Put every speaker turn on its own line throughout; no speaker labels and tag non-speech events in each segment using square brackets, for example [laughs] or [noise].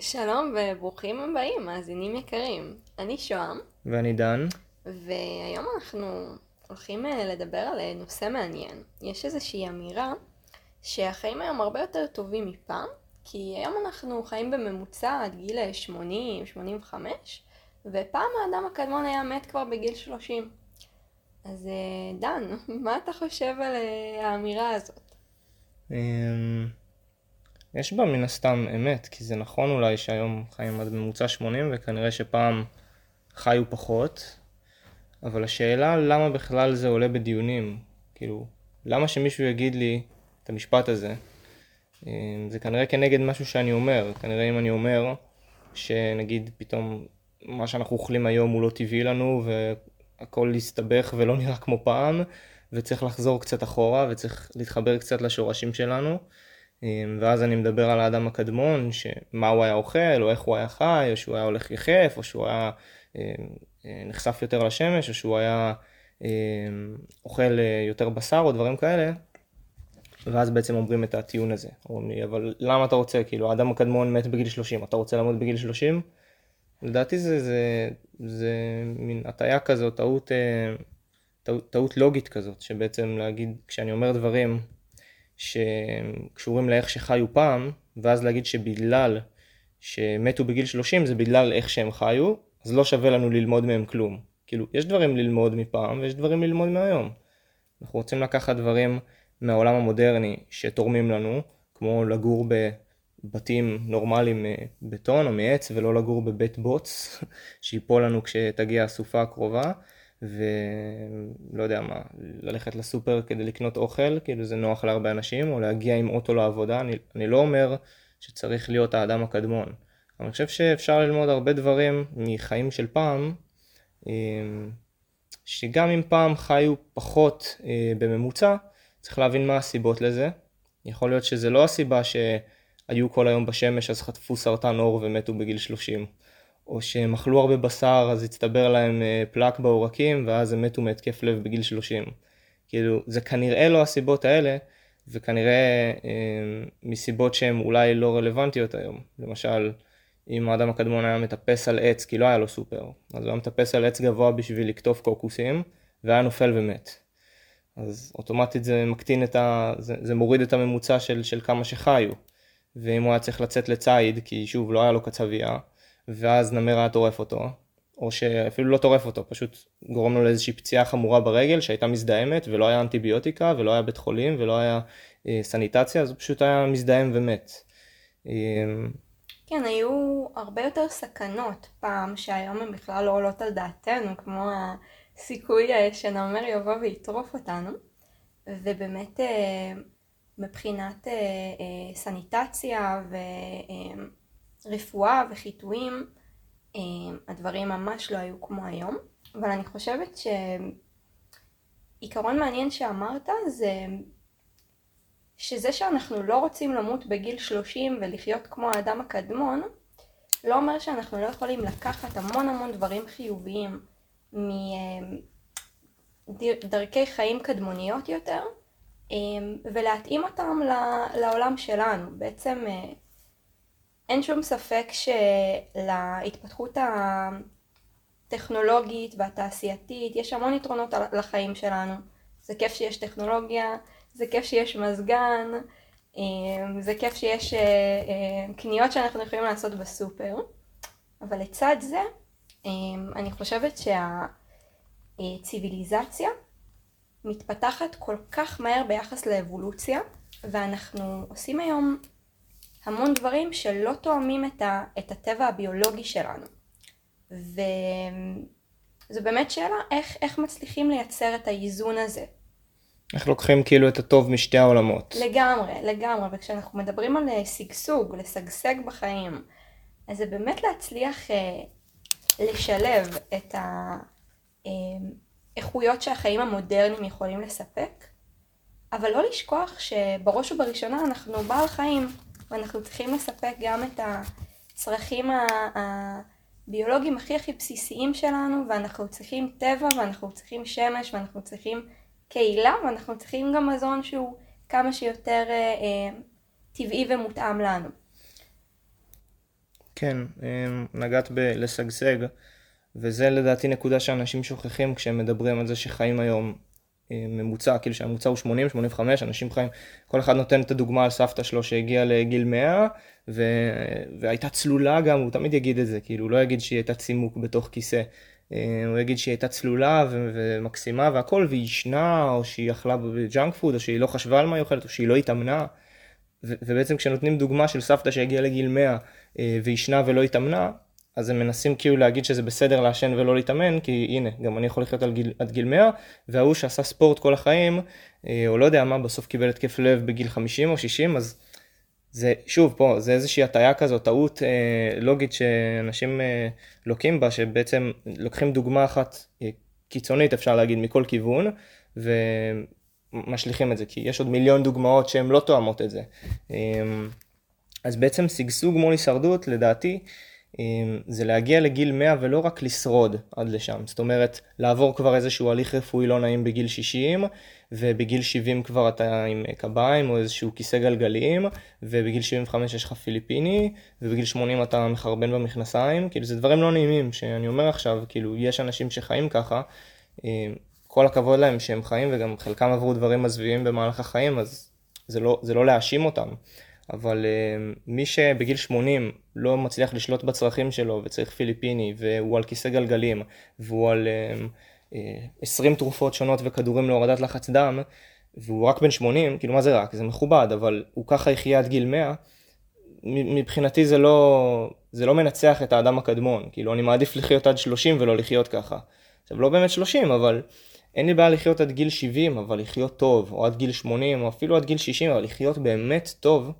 שלום וברוכים הבאים, מאזינים יקרים. אני שוהם,
ואני דן.
והיום אנחנו הולכים אה, לדבר על אה, נושא מעניין. יש איזושהי אמירה שהחיים היום הרבה יותר טובים מפעם, כי היום אנחנו חיים בממוצע עד גיל 80-85, ופעם האדם הקדמון היה מת כבר בגיל 30. אז אה, דן, [laughs] מה אתה חושב על האמירה הזאת?
יש בה מן הסתם אמת, כי זה נכון אולי שהיום חיים עד ממוצע 80 וכנראה שפעם חיו פחות, אבל השאלה למה בכלל זה עולה בדיונים, כאילו, למה שמישהו יגיד לי את המשפט הזה? אה, זה כנראה כנגד משהו שאני אומר, כנראה אם אני אומר שנגיד פתאום מה שאנחנו אוכלים היום הוא לא טבעי לנו והכל הסתבך ולא נראה כמו פעם וצריך לחזור קצת אחורה וצריך להתחבר קצת לשורשים שלנו. אמ, ואז אני מדבר על האדם הקדמון, שמה הוא היה אוכל, או איך הוא היה חי, או שהוא היה הולך יחף, או שהוא היה אמ, אה, נחשף יותר לשמש, או שהוא היה אמ, אוכל אה, יותר בשר, או דברים כאלה. ואז בעצם אומרים את הטיעון הזה. אומרים לי, אבל למה אתה רוצה? כאילו, האדם הקדמון מת בגיל 30, אתה רוצה למות בגיל 30? לדעתי זה, זה, זה מין הטעיה כזאת, טעות, אה, טעות, טעות לוגית כזאת, שבעצם להגיד, כשאני אומר דברים שקשורים לאיך שחיו פעם, ואז להגיד שבגלל שמתו בגיל 30 זה בגלל איך שהם חיו, אז לא שווה לנו ללמוד מהם כלום. כאילו, יש דברים ללמוד מפעם ויש דברים ללמוד מהיום. אנחנו רוצים לקחת דברים מהעולם המודרני שתורמים לנו, כמו לגור בבתים נורמליים מבטון או מעץ ולא לגור בבית בוץ [laughs] שיפול לנו כשתגיע הסופה הקרובה. ולא יודע מה, ללכת לסופר כדי לקנות אוכל, כאילו זה נוח להרבה אנשים, או להגיע עם אוטו לעבודה, אני, אני לא אומר שצריך להיות האדם הקדמון, אני חושב שאפשר ללמוד הרבה דברים מחיים של פעם, אמ, שגם אם פעם חיו פחות אה, בממוצע, צריך להבין מה הסיבות לזה. יכול להיות שזה לא הסיבה שהיו כל היום בשמש אז חטפו סרטן עור ומתו בגיל 30. או שהם אכלו הרבה בשר אז הצטבר להם אה, פלק בעורקים ואז הם מתו מהתקף לב בגיל 30. כאילו זה כנראה לא הסיבות האלה וכנראה אה, מסיבות שהן אולי לא רלוונטיות היום. למשל אם האדם הקדמון היה מטפס על עץ כי לא היה לו סופר אז הוא היה מטפס על עץ גבוה בשביל לקטוף קוקוסים והיה נופל ומת. אז אוטומטית זה מקטין את ה... זה, זה מוריד את הממוצע של, של כמה שחיו. ואם הוא היה צריך לצאת לציד כי שוב לא היה לו קצבייה ואז נמר היה טורף אותו, או שאפילו לא טורף אותו, פשוט גורם לו לאיזושהי פציעה חמורה ברגל שהייתה מזדהמת ולא היה אנטיביוטיקה ולא היה בית חולים ולא היה אה, סניטציה, אז הוא פשוט היה מזדהם ומת.
אה, כן, היו הרבה יותר סכנות פעם שהיום הן בכלל לא עולות על דעתנו, כמו הסיכוי אה, שנמר יבוא ויטרוף אותנו, ובאמת אה, מבחינת אה, סניטציה ו... רפואה וחיטויים, אה, הדברים ממש לא היו כמו היום, אבל אני חושבת שעיקרון מעניין שאמרת זה שזה שאנחנו לא רוצים למות בגיל 30 ולחיות כמו האדם הקדמון, לא אומר שאנחנו לא יכולים לקחת המון המון דברים חיוביים מדרכי חיים קדמוניות יותר אה, ולהתאים אותם לעולם שלנו. בעצם אה, אין שום ספק שלהתפתחות הטכנולוגית והתעשייתית יש המון יתרונות לחיים שלנו. זה כיף שיש טכנולוגיה, זה כיף שיש מזגן, אמ, זה כיף שיש אה, אה, קניות שאנחנו יכולים לעשות בסופר, אבל לצד זה אמ, אני חושבת שהציוויליזציה מתפתחת כל כך מהר ביחס לאבולוציה, ואנחנו עושים היום המון דברים שלא תואמים את, ה, את הטבע הביולוגי שלנו. וזו באמת שאלה איך, איך מצליחים לייצר את האיזון הזה.
איך לוקחים כאילו את הטוב משתי העולמות.
לגמרי, לגמרי, וכשאנחנו מדברים על אה, שגשוג, לשגשג בחיים, אז זה באמת להצליח אה, לשלב את האיכויות אה, שהחיים המודרניים יכולים לספק, אבל לא לשכוח שבראש ובראשונה אנחנו בעל חיים. ואנחנו צריכים לספק גם את הצרכים הביולוגיים הכי הכי בסיסיים שלנו, ואנחנו צריכים טבע, ואנחנו צריכים שמש, ואנחנו צריכים קהילה, ואנחנו צריכים גם מזון שהוא כמה שיותר אה, אה, טבעי ומותאם לנו.
כן, נגעת בלשגשג, וזה לדעתי נקודה שאנשים שוכחים כשהם מדברים על זה שחיים היום ממוצע, כאילו שהממוצע הוא 80, 85, אנשים חיים, כל אחד נותן את הדוגמה על סבתא שלו שהגיעה לגיל 100, ו... והייתה צלולה גם, הוא תמיד יגיד את זה, כאילו הוא לא יגיד שהיא הייתה צימוק בתוך כיסא. אה, הוא יגיד שהיא הייתה צלולה ו- ומקסימה והכל, והיא ישנה, או שהיא אכלה ב junk food, או שהיא לא חשבה על מה היא אוכלת, או שהיא לא התאמנה. ו- ובעצם כשנותנים דוגמה של סבתא שהגיעה לגיל 100 אה, וישנה ולא התאמנה, אז הם מנסים כאילו להגיד שזה בסדר לעשן ולא להתאמן, כי הנה, גם אני יכול לחיות גיל, עד גיל 100, וההוא שעשה ספורט כל החיים, אה, או לא יודע מה, בסוף קיבל התקף לב בגיל 50 או 60, אז זה, שוב, פה, זה איזושהי הטעיה כזאת, טעות אה, לוגית שאנשים אה, לוקים בה, שבעצם לוקחים דוגמה אחת אה, קיצונית, אפשר להגיד, מכל כיוון, ומשליכים את זה, כי יש עוד מיליון דוגמאות שהן לא תואמות את זה. אה, אז בעצם שגשוג מול הישרדות, לדעתי, זה להגיע לגיל 100 ולא רק לשרוד עד לשם, זאת אומרת לעבור כבר איזשהו הליך רפואי לא נעים בגיל 60 ובגיל 70 כבר אתה עם קביים או איזשהו כיסא גלגלים ובגיל 75 יש לך פיליפיני ובגיל 80 אתה מחרבן במכנסיים, כאילו זה דברים לא נעימים שאני אומר עכשיו, כאילו יש אנשים שחיים ככה, כל הכבוד להם שהם חיים וגם חלקם עברו דברים מזוויעים במהלך החיים אז זה לא, זה לא להאשים אותם. אבל uh, מי שבגיל 80 לא מצליח לשלוט בצרכים שלו וצריך פיליפיני והוא על כיסא גלגלים והוא על uh, uh, 20 תרופות שונות וכדורים להורדת לחץ דם והוא רק בן 80, כאילו מה זה רק? זה מכובד, אבל הוא ככה יחיה עד גיל 100, מבחינתי זה לא, זה לא מנצח את האדם הקדמון, כאילו אני מעדיף לחיות עד 30 ולא לחיות ככה. עכשיו לא באמת 30, אבל אין לי בעיה לחיות עד גיל 70, אבל לחיות טוב, או עד גיל 80, או אפילו עד גיל 60, אבל לחיות באמת טוב.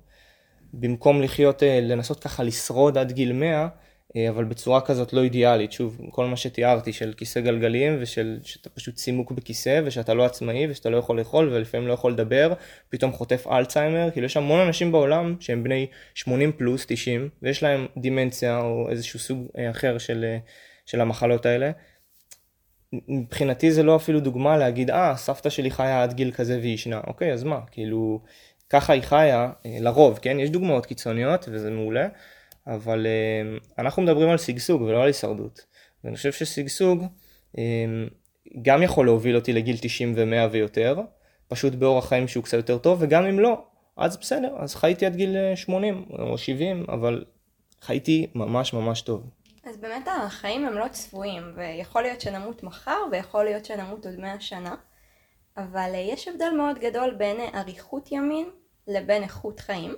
במקום לחיות, אה, לנסות ככה לשרוד עד גיל 100, אה, אבל בצורה כזאת לא אידיאלית. שוב, כל מה שתיארתי של כיסא גלגלים ושל שאתה פשוט צימוק בכיסא ושאתה לא עצמאי ושאתה לא יכול לאכול ולפעמים לא יכול לדבר, פתאום חוטף אלצהיימר, כאילו יש המון אנשים בעולם שהם בני 80 פלוס, 90, ויש להם דימנציה או איזשהו סוג אה, אחר של, של המחלות האלה. מבחינתי זה לא אפילו דוגמה להגיד, אה, סבתא שלי חיה עד גיל כזה והיא ישנה. אוקיי, אז מה? כאילו... ככה היא חיה, אה, לרוב, כן? יש דוגמאות קיצוניות וזה מעולה, אבל אה, אנחנו מדברים על שגשוג ולא על הישרדות. ואני חושב ששגשוג אה, גם יכול להוביל אותי לגיל 90 ו-100 ויותר, פשוט באורח חיים שהוא קצת יותר טוב, וגם אם לא, אז בסדר, אז חייתי עד גיל 80 או 70, אבל חייתי ממש ממש טוב.
אז באמת החיים הם לא צפויים, ויכול להיות שנמות מחר, ויכול להיות שנמות עוד 100 שנה, אבל יש הבדל מאוד גדול בין אריכות ימין לבין איכות חיים,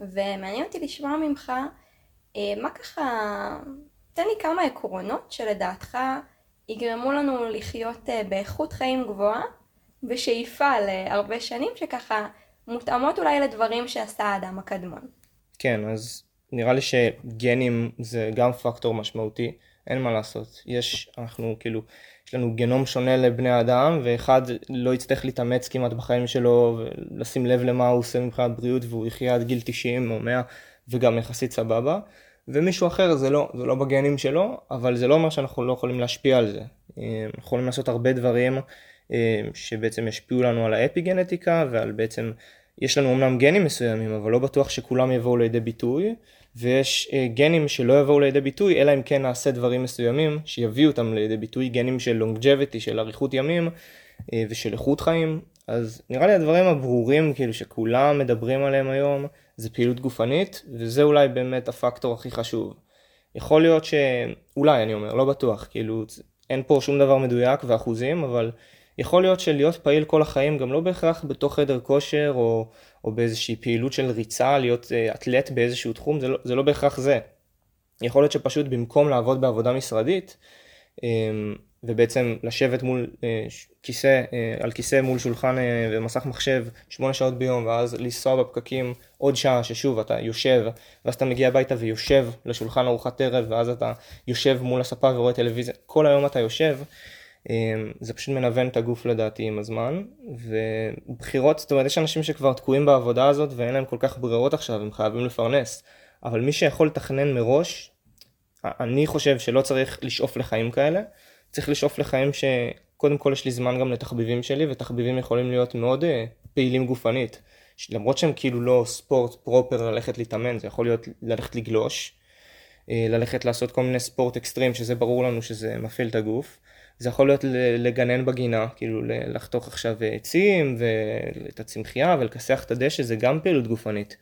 ומעניין אותי לשמוע ממך אה, מה ככה, תן לי כמה עקרונות שלדעתך יגרמו לנו לחיות אה, באיכות חיים גבוהה בשאיפה להרבה שנים שככה מותאמות אולי לדברים שעשה האדם הקדמון.
כן, אז נראה לי שגנים זה גם פקטור משמעותי, אין מה לעשות. יש, אנחנו כאילו, יש לנו גנום שונה לבני האדם, ואחד לא יצטרך להתאמץ כמעט בחיים שלו, ולשים לב למה הוא עושה מבחינת בריאות, והוא יחיה עד גיל 90 או 100, וגם יחסית סבבה. ומישהו אחר זה לא, זה לא בגנים שלו, אבל זה לא אומר שאנחנו לא יכולים להשפיע על זה. אנחנו יכולים לעשות הרבה דברים אה, שבעצם ישפיעו לנו על האפי גנטיקה ועל בעצם, יש לנו אמנם גנים מסוימים, אבל לא בטוח שכולם יבואו לידי ביטוי. ויש אה, גנים שלא יבואו לידי ביטוי, אלא אם כן נעשה דברים מסוימים שיביאו אותם לידי ביטוי, גנים של לונגג'ביטי, של אריכות ימים אה, ושל איכות חיים. אז נראה לי הדברים הברורים כאילו שכולם מדברים עליהם היום זה פעילות גופנית, וזה אולי באמת הפקטור הכי חשוב. יכול להיות ש... אולי אני אומר, לא בטוח, כאילו אין פה שום דבר מדויק ואחוזים, אבל יכול להיות שלהיות פעיל כל החיים גם לא בהכרח בתוך חדר כושר או, או באיזושהי פעילות של ריצה, להיות uh, אתלט באיזשהו תחום, זה לא, זה לא בהכרח זה. יכול להיות שפשוט במקום לעבוד בעבודה משרדית, um, ובעצם לשבת מול uh, כיסא, על כיסא מול שולחן ומסך מחשב שמונה שעות ביום, ואז לנסוע בפקקים עוד שעה ששוב אתה יושב, ואז אתה מגיע הביתה ויושב לשולחן ארוחת ערב, ואז אתה יושב מול הספה ורואה טלוויזיה, כל היום אתה יושב. אמ, זה פשוט מנוון את הגוף לדעתי עם הזמן, ובחירות, זאת אומרת יש אנשים שכבר תקועים בעבודה הזאת ואין להם כל כך ברירות עכשיו, הם חייבים לפרנס, אבל מי שיכול לתכנן מראש, אני חושב שלא צריך לשאוף לחיים כאלה, צריך לשאוף לחיים שקודם כל יש לי זמן גם לתחביבים שלי, ותחביבים יכולים להיות מאוד אה, פעילים גופנית, למרות שהם כאילו לא ספורט פרופר ללכת להתאמן, זה יכול להיות ללכת לגלוש. ללכת לעשות כל מיני ספורט אקסטרים, שזה ברור לנו שזה מפעיל את הגוף. זה יכול להיות לגנן בגינה, כאילו לחתוך עכשיו עצים ואת הצמחייה ולכסח את הדשא, זה גם פעילות גופנית.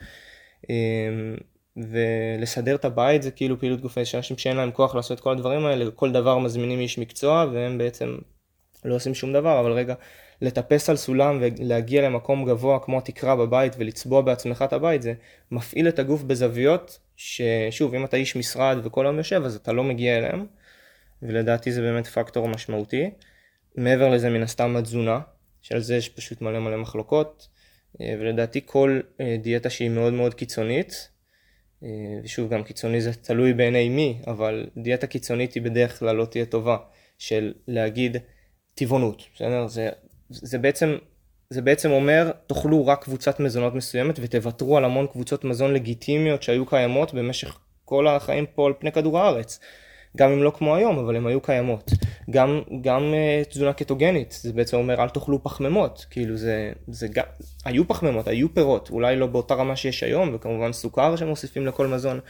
ולסדר את הבית זה כאילו פעילות גופנית, שאנשים שאין להם כוח לעשות את כל הדברים האלה, כל דבר מזמינים איש מקצוע והם בעצם לא עושים שום דבר, אבל רגע, לטפס על סולם ולהגיע למקום גבוה כמו התקרה בבית ולצבוע בעצמך את הבית, זה מפעיל את הגוף בזוויות ששוב, אם אתה איש משרד וכל היום יושב אז אתה לא מגיע אליהם, ולדעתי זה באמת פקטור משמעותי. מעבר לזה מן הסתם התזונה, שעל זה יש פשוט מלא מלא מחלוקות, ולדעתי כל אה, דיאטה שהיא מאוד מאוד קיצונית, אה, ושוב גם קיצוני זה תלוי בעיני מי, אבל דיאטה קיצונית היא בדרך כלל לא תהיה טובה, של להגיד טבעונות, בסדר? זה, זה בעצם זה בעצם אומר תאכלו רק קבוצת מזונות מסוימת ותוותרו על המון קבוצות מזון לגיטימיות שהיו קיימות במשך כל החיים פה על פני כדור הארץ. גם אם לא כמו היום, אבל הן היו קיימות. גם, גם uh, תזונה קטוגנית, זה בעצם אומר אל תאכלו פחמימות, כאילו זה, זה גם, היו פחמימות, היו פירות, אולי לא באותה רמה שיש היום, וכמובן סוכר שמוסיפים לכל מזון,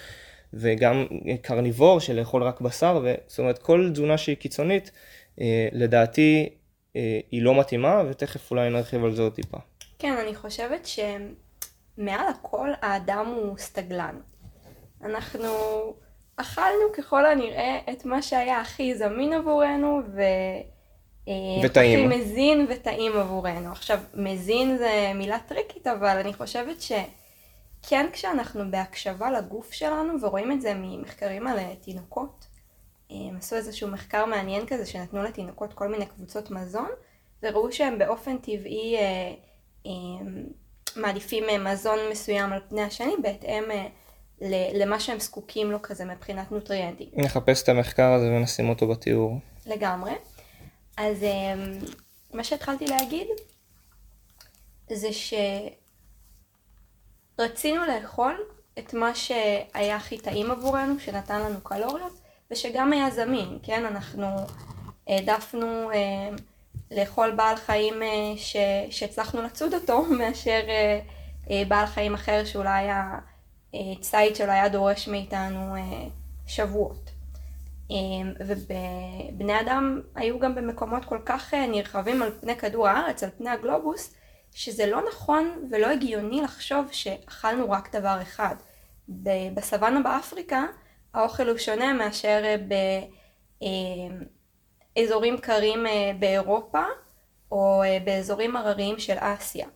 וגם קרניבור של לאכול רק בשר, ו, זאת אומרת כל תזונה שהיא קיצונית, uh, לדעתי uh, היא לא מתאימה, ותכף אולי נרחיב על זה עוד טיפה.
כן, אני חושבת שמעל הכל האדם הוא סטגלן. אנחנו... אכלנו ככל הנראה את מה שהיה הכי זמין עבורנו ו...
אה, וטעים.
הכי מזין וטעים עבורנו. עכשיו, מזין זה מילה טריקית, אבל אני חושבת שכן כשאנחנו בהקשבה לגוף שלנו, ורואים את זה ממחקרים על אה, תינוקות, אה, הם עשו איזשהו מחקר מעניין כזה שנתנו לתינוקות כל מיני קבוצות מזון, וראו שהם באופן טבעי מעדיפים מזון מסוים על פני השני בהתאם למה שהם זקוקים לו כזה מבחינת נוטריאנטים.
נחפש את המחקר הזה ונשים אותו בתיאור.
לגמרי. אז אמ, מה שהתחלתי להגיד זה שרצינו לאכול את מה שהיה הכי טעים עבורנו, שנתן לנו קלוריות, ושגם היה זמין, כן? אנחנו העדפנו אה, לאכול בעל חיים אה, שהצלחנו לצוד אותו, [laughs] מאשר אה, בעל חיים אחר שאולי היה... ציד שלו היה דורש מאיתנו אה, שבועות. אה, ובני אדם היו גם במקומות כל כך אה, נרחבים על פני כדור הארץ, על פני הגלובוס, שזה לא נכון ולא הגיוני לחשוב שאכלנו רק דבר אחד. בסוואנה באפריקה האוכל הוא שונה מאשר באזורים קרים באירופה או באזורים הרריים של אסיה.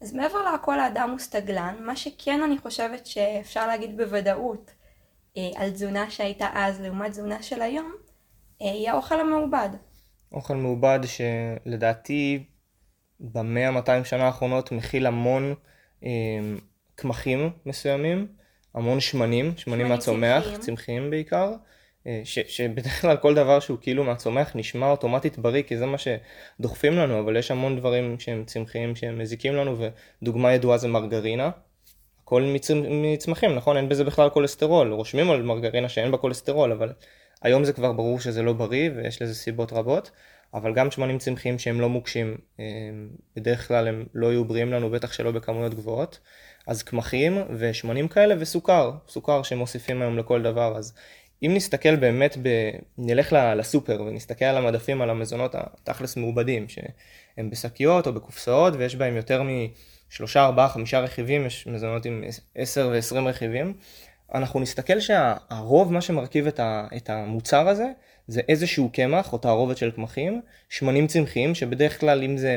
אז מעבר להכל האדם הוא סטגלן, מה שכן אני חושבת שאפשר להגיד בוודאות אה, על תזונה שהייתה אז לעומת תזונה של היום, אה, היא האוכל המעובד.
אוכל מעובד שלדעתי במאה 200 שנה האחרונות מכיל המון אה, קמחים מסוימים, המון שמנים, שמנים מהצומח, צמחיים בעיקר. אה, ש, שבדרך כלל כל דבר שהוא כאילו מהצומח נשמע אוטומטית בריא כי זה מה שדוחפים לנו אבל יש המון דברים שהם צמחיים שהם מזיקים לנו ודוגמה ידועה זה מרגרינה. הכל מצמחים נכון? אין בזה בכלל כולסטרול. רושמים על מרגרינה שאין בה כולסטרול אבל היום זה כבר ברור שזה לא בריא ויש לזה סיבות רבות. אבל גם שמנים צמחיים שהם לא מוקשים אה, בדרך כלל הם לא יהיו בריאים לנו בטח שלא בכמויות גבוהות. אז קמחים ושמנים כאלה וסוכר. סוכר שמוסיפים היום לכל דבר אז אם נסתכל באמת, ב... נלך לסופר ונסתכל על המדפים, על המזונות התכלס מעובדים, שהם בשקיות או בקופסאות ויש בהם יותר משלושה, ארבעה, חמישה רכיבים, יש מזונות עם עשר ועשרים רכיבים, אנחנו נסתכל שהרוב, מה שמרכיב את, ה... את המוצר הזה, זה איזשהו קמח או תערובת של קמחים, שמנים צמחיים, שבדרך כלל אם זה,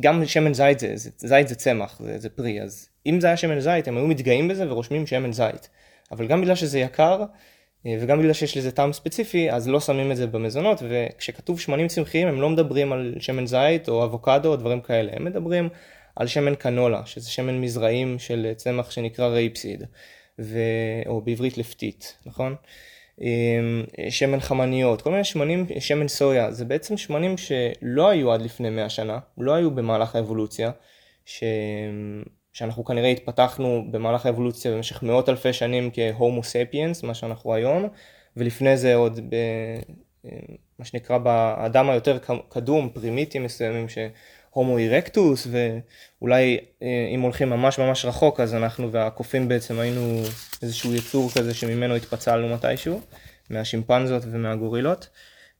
גם שמן זית זה, זה זית זה צמח, זה, זה פרי, אז אם זה היה שמן זית הם היו מתגאים בזה ורושמים שמן זית. אבל גם בגלל שזה יקר, וגם בגלל שיש לזה טעם ספציפי, אז לא שמים את זה במזונות, וכשכתוב שמנים צמחיים הם לא מדברים על שמן זית או אבוקדו או דברים כאלה, הם מדברים על שמן קנולה, שזה שמן מזרעים של צמח שנקרא רייפסיד, ו... או בעברית לפתית, נכון? אה, שמן חמניות, כל מיני שמנים, שמן סויה, זה בעצם שמנים שלא היו עד לפני 100 שנה, לא היו במהלך האבולוציה, ש... שאנחנו כנראה התפתחנו במהלך האבולוציה במשך מאות אלפי שנים כהומו ספיאנס, מה שאנחנו היום, ולפני זה עוד ב... מה שנקרא באדם היותר קדום, פרימיטים מסוימים, הומו אירקטוס, ואולי אה, אם הולכים ממש ממש רחוק, אז אנחנו והקופים בעצם היינו איזשהו יצור כזה שממנו התפצלנו מתישהו, מהשימפנזות ומהגורילות.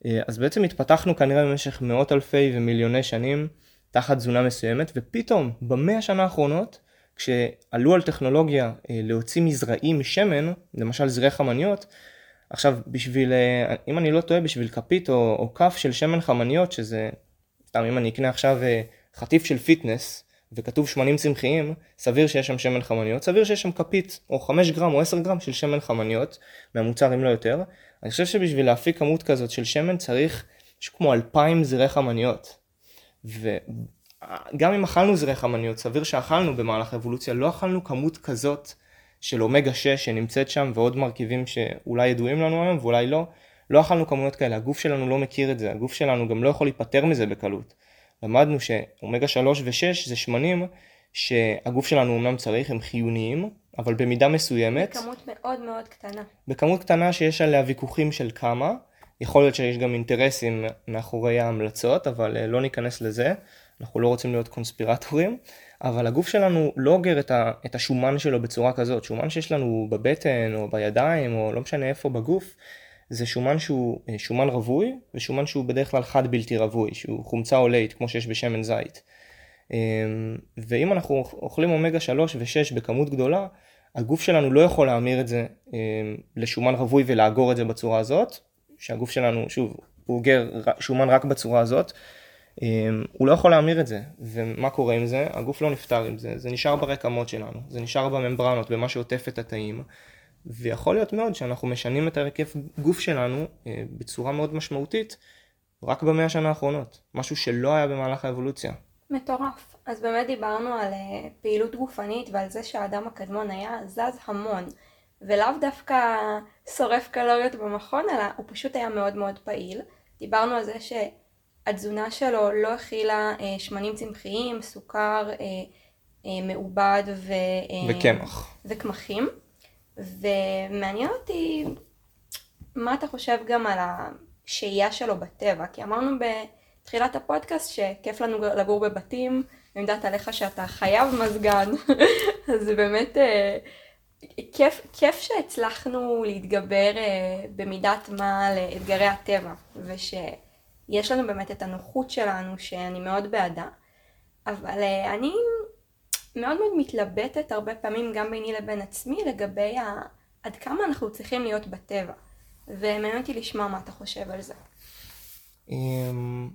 אה, אז בעצם התפתחנו כנראה במשך מאות אלפי ומיליוני שנים תחת תזונה מסוימת, ופתאום במאה השנה האחרונות, כשעלו על טכנולוגיה אה, להוציא מזרעים משמן, למשל זרעי חמניות, עכשיו בשביל, אה, אם אני לא טועה, בשביל כפית או, או כף של שמן חמניות, שזה, סתם אם אני אקנה עכשיו חטיף של פיטנס, וכתוב שמנים צמחיים, סביר שיש שם שמן חמניות, סביר שיש שם כפית או 5 גרם או 10 גרם של שמן חמניות, מהמוצר אם לא יותר. אני חושב שבשביל להפיק כמות כזאת של שמן צריך משהו כמו 2,000 זירי חמניות. וגם אם אכלנו זירי חמניות, סביר שאכלנו במהלך האבולוציה, לא אכלנו כמות כזאת של אומגה 6 שנמצאת שם ועוד מרכיבים שאולי ידועים לנו היום ואולי לא. לא אכלנו כמויות כאלה, הגוף שלנו לא מכיר את זה, הגוף שלנו גם לא יכול להיפטר מזה בקלות. למדנו שאומגה 3 ו-6 זה שמנים שהגוף שלנו אמנם צריך, הם חיוניים, אבל במידה מסוימת.
בכמות מאוד מאוד קטנה.
בכמות קטנה שיש עליה ויכוחים של כמה. יכול להיות שיש גם אינטרסים מאחורי ההמלצות, אבל אה, לא ניכנס לזה. אנחנו לא רוצים להיות קונספירטורים. אבל הגוף שלנו לא אוגר את, השומן שלו בצורה כזאת. שומן שיש לנו בבטן או בידיים או לא משנה איפה בגוף, זה שומן שהוא אה, שומן רווי ושומן שהוא בדרך כלל חד בלתי רווי, שהוא חומצה עולית כמו שיש בשמן זית. אמ, ואם אנחנו אוכלים אומגה 3 ו-6 בכמות גדולה, הגוף שלנו לא יכול להמיר את זה אמ, לשומן רווי ולאגור את זה בצורה הזאת, שהגוף שלנו, שוב, הוא אוגר שומן רק בצורה הזאת, אמ, הוא לא יכול להמיר את זה, ומה קורה עם זה? הגוף לא נפטר עם זה, זה נשאר ברקמות שלנו, זה נשאר בממברנות, במה שעוטף את התאים, ויכול להיות מאוד שאנחנו משנים את הרכב גוף שלנו אה, בצורה מאוד משמעותית רק במאה השנה האחרונות, משהו שלא היה במהלך האבולוציה.
מטורף. אז באמת דיברנו על אה, פעילות גופנית ועל זה שהאדם הקדמון היה זז המון, ולאו דווקא שורף קלוריות במכון, אלא הוא פשוט היה מאוד מאוד פעיל. דיברנו על זה שהתזונה שלו לא הכילה אה, שמנים צמחיים, סוכר מעובד ו...
וקמח.
וקמחים. ומעניין אותי מה אתה חושב גם על השהייה שלו בטבע, כי אמרנו בתחילת הפודקאסט שכיף לנו לגור בבתים, אני יודעת עליך שאתה חייב מזגן, [laughs] אז באמת אה, כיף, כיף שהצלחנו להתגבר אה, במידת מה לאתגרי הטבע, ושיש לנו באמת את הנוחות שלנו שאני מאוד בעדה, אבל אה, אני מאוד מאוד מתלבטת הרבה פעמים גם ביני לבין עצמי לגבי ה... עד כמה אנחנו צריכים להיות בטבע. ומעניין אותי לשמוע מה אתה חושב על זה.
אמ,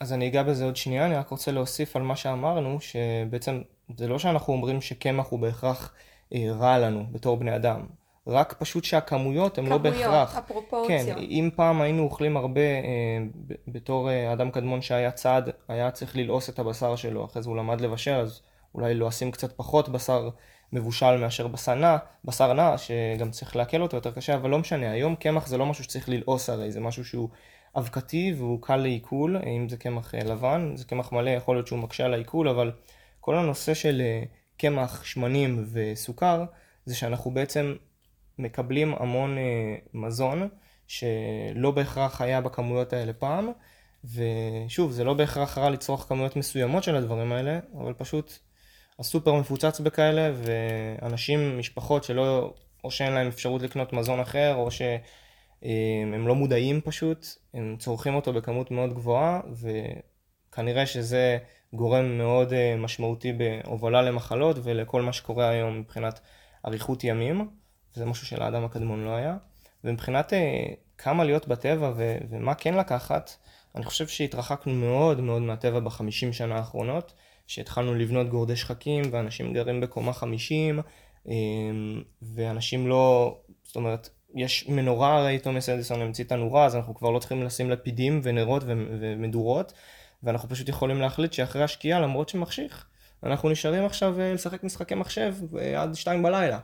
אז אני אגע בזה עוד שנייה, אני רק רוצה להוסיף על מה שאמרנו, שבעצם זה לא שאנחנו אומרים שקמח הוא בהכרח רע לנו בתור בני אדם. רק פשוט שהכמויות הן לא בהכרח.
כמויות, הפרופורציות.
כן, אם פעם היינו אוכלים הרבה, אה, בתור אה, אדם קדמון שהיה צד, היה צריך ללעוס את הבשר שלו, אחרי זה הוא למד לבשל, אז אולי לועסים קצת פחות בשר מבושל מאשר בשר נע, בשר נע, שגם צריך לעכל אותו יותר קשה, אבל לא משנה, היום קמח זה לא משהו שצריך ללעוס הרי, זה משהו שהוא אבקתי והוא קל לעיכול, אם זה קמח אה, לבן, זה קמח מלא, יכול להיות שהוא מקשה על העיכול, אבל כל הנושא של אה, קמח, שמנים וסוכר, זה שאנחנו בעצם מקבלים המון אה, מזון שלא בהכרח היה בכמויות האלה פעם, ושוב, זה לא בהכרח רע לצרוך כמויות מסוימות של הדברים האלה, אבל פשוט הסופר מפוצץ בכאלה, ואנשים, משפחות שלא, או שאין להם אפשרות לקנות מזון אחר, או שהם לא מודעים פשוט, הם צורכים אותו בכמות מאוד גבוהה, וכנראה שזה גורם מאוד אה, משמעותי בהובלה למחלות ולכל מה שקורה היום מבחינת אריכות ימים, וזה משהו שלאדם הקדמון לא היה. ומבחינת אה, כמה להיות בטבע ו- ומה כן לקחת, אני חושב שהתרחקנו מאוד מאוד מהטבע בחמישים שנה האחרונות. שהתחלנו לבנות גורדי שחקים ואנשים גרים בקומה 50 אמ, ואנשים לא, זאת אומרת, יש מנורה הרי תומס אדיסון המציא את הנורה אז אנחנו כבר לא צריכים לשים לפידים ונרות ומדורות ואנחנו פשוט יכולים להחליט שאחרי השקיעה למרות שמחשיך אנחנו נשארים עכשיו אה, לשחק משחקי מחשב אה, עד שתיים בלילה.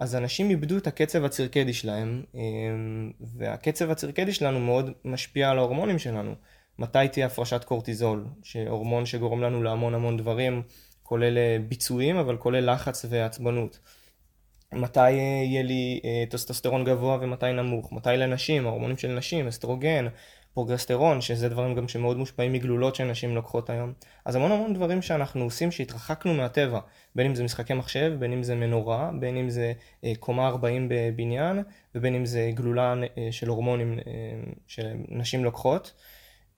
אז אנשים איבדו את הקצב הצירקדי שלהם אמ, והקצב הצירקדי שלנו מאוד משפיע על ההורמונים שלנו. מתי תהיה הפרשת קורטיזול, שהורמון שגורם לנו להמון המון דברים, כולל אה, ביצועים, אבל כולל לחץ ועצבנות. מתי יהיה לי טסטוסטרון גבוה ומתי נמוך, מתי לנשים, ההורמונים של נשים, אסטרוגן, פרוגרסטרון, שזה דברים גם שמאוד מושפעים מגלולות שנשים לוקחות היום. אז המון המון דברים שאנחנו עושים שהתרחקנו מהטבע, בין אם זה משחקי מחשב, בין אם זה מנורה, בין אם זה אה, קומה 40 בבניין, ובין אם זה גלולה אה, של הורמונים אה, שנשים לוקחות.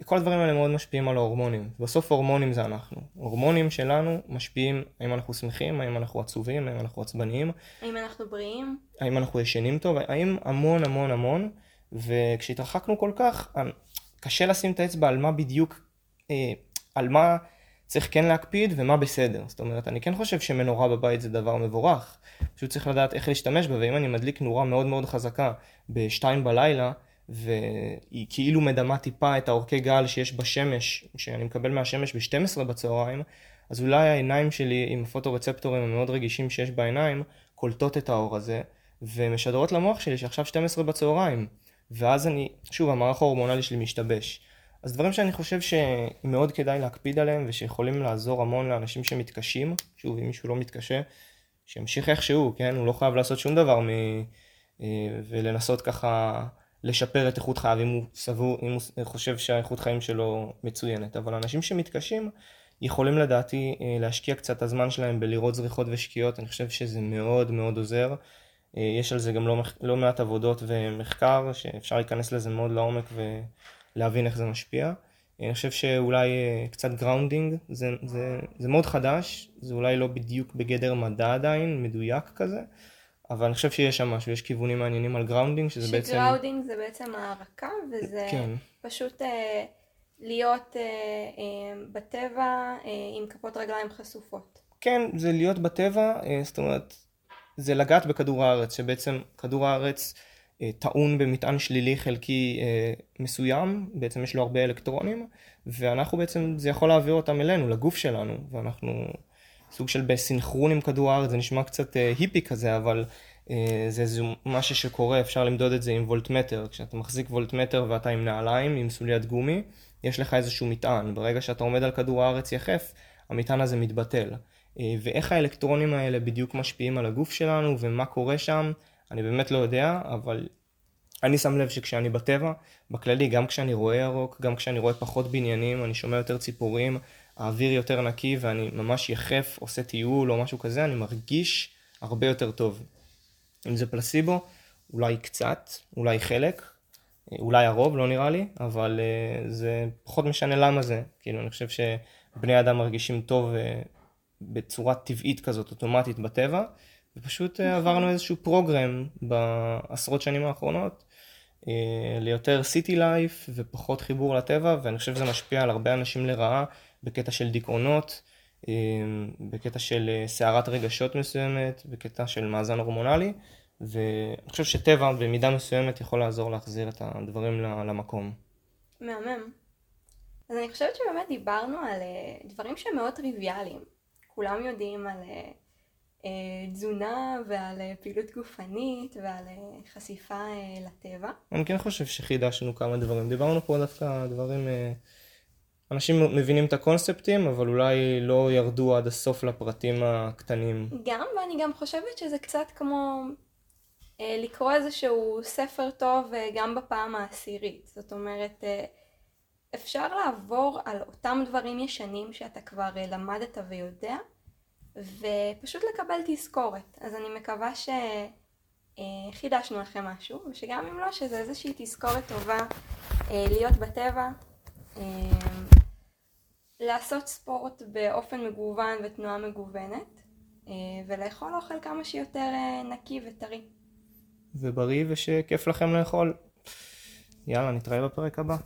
כל הדברים האלה מאוד משפיעים על ההורמונים. בסוף הורמונים זה אנחנו. הורמונים שלנו משפיעים האם אנחנו שמחים, האם אנחנו עצובים, האם אנחנו עצבניים.
האם אנחנו בריאים?
האם אנחנו ישנים טוב, האם המון המון המון. וכשהתרחקנו כל כך, קשה לשים את האצבע על מה בדיוק, אה, על מה צריך כן להקפיד ומה בסדר. זאת אומרת, אני כן חושב שמנורה בבית זה דבר מבורך. פשוט צריך לדעת איך להשתמש בה, ואם אני מדליק נורה מאוד מאוד חזקה בשתיים בלילה, והיא כאילו מדמה טיפה את האורכי גל שיש בשמש, שאני מקבל מהשמש ב-12 בצהריים, אז אולי העיניים שלי עם הפוטורצפטורים המאוד רגישים שיש בעיניים, קולטות את האור הזה, ומשדרות למוח שלי שעכשיו 12 בצהריים. ואז אני, שוב, המערך ההורמונלי שלי משתבש. אז דברים שאני חושב שמאוד כדאי להקפיד עליהם ושיכולים לעזור המון לאנשים שמתקשים, שוב, אם מישהו לא מתקשה, שימשיך איכשהו, כן? הוא לא חייב לעשות שום דבר מ... אה, ולנסות ככה לשפר את איכות חייו אם הוא סבור, אם הוא חושב שהאיכות חיים שלו מצוינת. אבל אנשים שמתקשים יכולים לדעתי אה, להשקיע קצת הזמן שלהם בלראות זריחות ושקיעות, אני חושב שזה מאוד מאוד עוזר. אה, יש על זה גם לא, לא מעט עבודות ומחקר שאפשר להיכנס לזה מאוד לעומק ולהבין איך זה משפיע. אה, אני חושב שאולי אה, קצת grounding, זה, זה, זה מאוד חדש, זה אולי לא בדיוק בגדר מדע עדיין, מדויק כזה, אבל אני חושב שיש שם משהו, יש כיוונים מעניינים על grounding, שזה בעצם...
ש grounding זה בעצם הארקה, וזה כן. פשוט אה, להיות אה, אה, בטבע אה, עם כפות רגליים חשופות.
כן, זה להיות בטבע, אה, זאת אומרת... זה לגעת בכדור הארץ, שבעצם כדור הארץ אה, טעון במטען שלילי חלקי אה, מסוים, בעצם יש לו הרבה אלקטרונים, ואנחנו בעצם, זה יכול להעביר אותם אלינו, לגוף שלנו, ואנחנו סוג של בסינכרון עם כדור הארץ, זה נשמע קצת אה, היפי כזה, אבל אה, זה איזה משהו שקורה, אפשר למדוד את זה עם וולטמטר, כשאתה מחזיק וולטמטר ואתה עם נעליים, עם סוליית גומי, יש לך איזשהו מטען, ברגע שאתה עומד על כדור הארץ יחף, המטען הזה מתבטל. אה, ואיך האלקטרונים האלה בדיוק משפיעים על הגוף שלנו ומה קורה שם, אני באמת לא יודע, אבל אני שם לב שכשאני בטבע, בכללי, גם כשאני רואה ירוק, גם כשאני רואה פחות בניינים, אני שומע יותר ציפורים, האוויר יותר נקי ואני ממש יחף, עושה טיול או משהו כזה, אני מרגיש הרבה יותר טוב. אם זה פלסיבו, אולי קצת, אולי חלק, אה, אולי הרוב, לא נראה לי, אבל uh, זה פחות משנה למה זה. כאילו, אני חושב שבני אדם מרגישים טוב בצורה טבעית כזאת, אוטומטית בטבע, ופשוט אה, עברנו איזשהו פרוגרם בעשרות שנים האחרונות אה, ליותר סיטי לייף ופחות חיבור לטבע, ואני חושב שזה משפיע על הרבה אנשים לרעה בקטע של דיכאונות, אה, בקטע של סערת רגשות מסוימת, בקטע של מאזן הורמונלי, ואני חושב שטבע במידה מסוימת יכול לעזור להחזיר את הדברים למקום.
מהמם. אז אני חושבת שבאמת דיברנו על דברים שהם מאוד טריוויאליים. כולם יודעים על אה, אה, תזונה ועל אה, פעילות גופנית ועל חשיפה לטבע.
אני כן חושב שחידשנו כמה דברים. דיברנו פה דווקא דברים... אה, אנשים מבינים את הקונספטים, אבל אולי לא ירדו עד הסוף לפרטים הקטנים.
גם, ואני גם חושבת שזה קצת כמו לקרוא איזשהו ספר טוב גם בפעם העשירית. זאת אומרת, אפשר לעבור על אותם דברים ישנים שאתה כבר אה, למדת ויודע, ופשוט לקבל תזכורת. אז אני מקווה שחידשנו אה, לכם משהו, ושגם אם לא, שזה איזושהי תזכורת טובה אה, להיות בטבע, לעשות ספורט באופן מגוון ותנועה מגוונת, ולאכול אוכל כמה שיותר נקי וטרי.
ובריא ושכיף לכם לאכול. יאללה, נתראה בפרק הבא.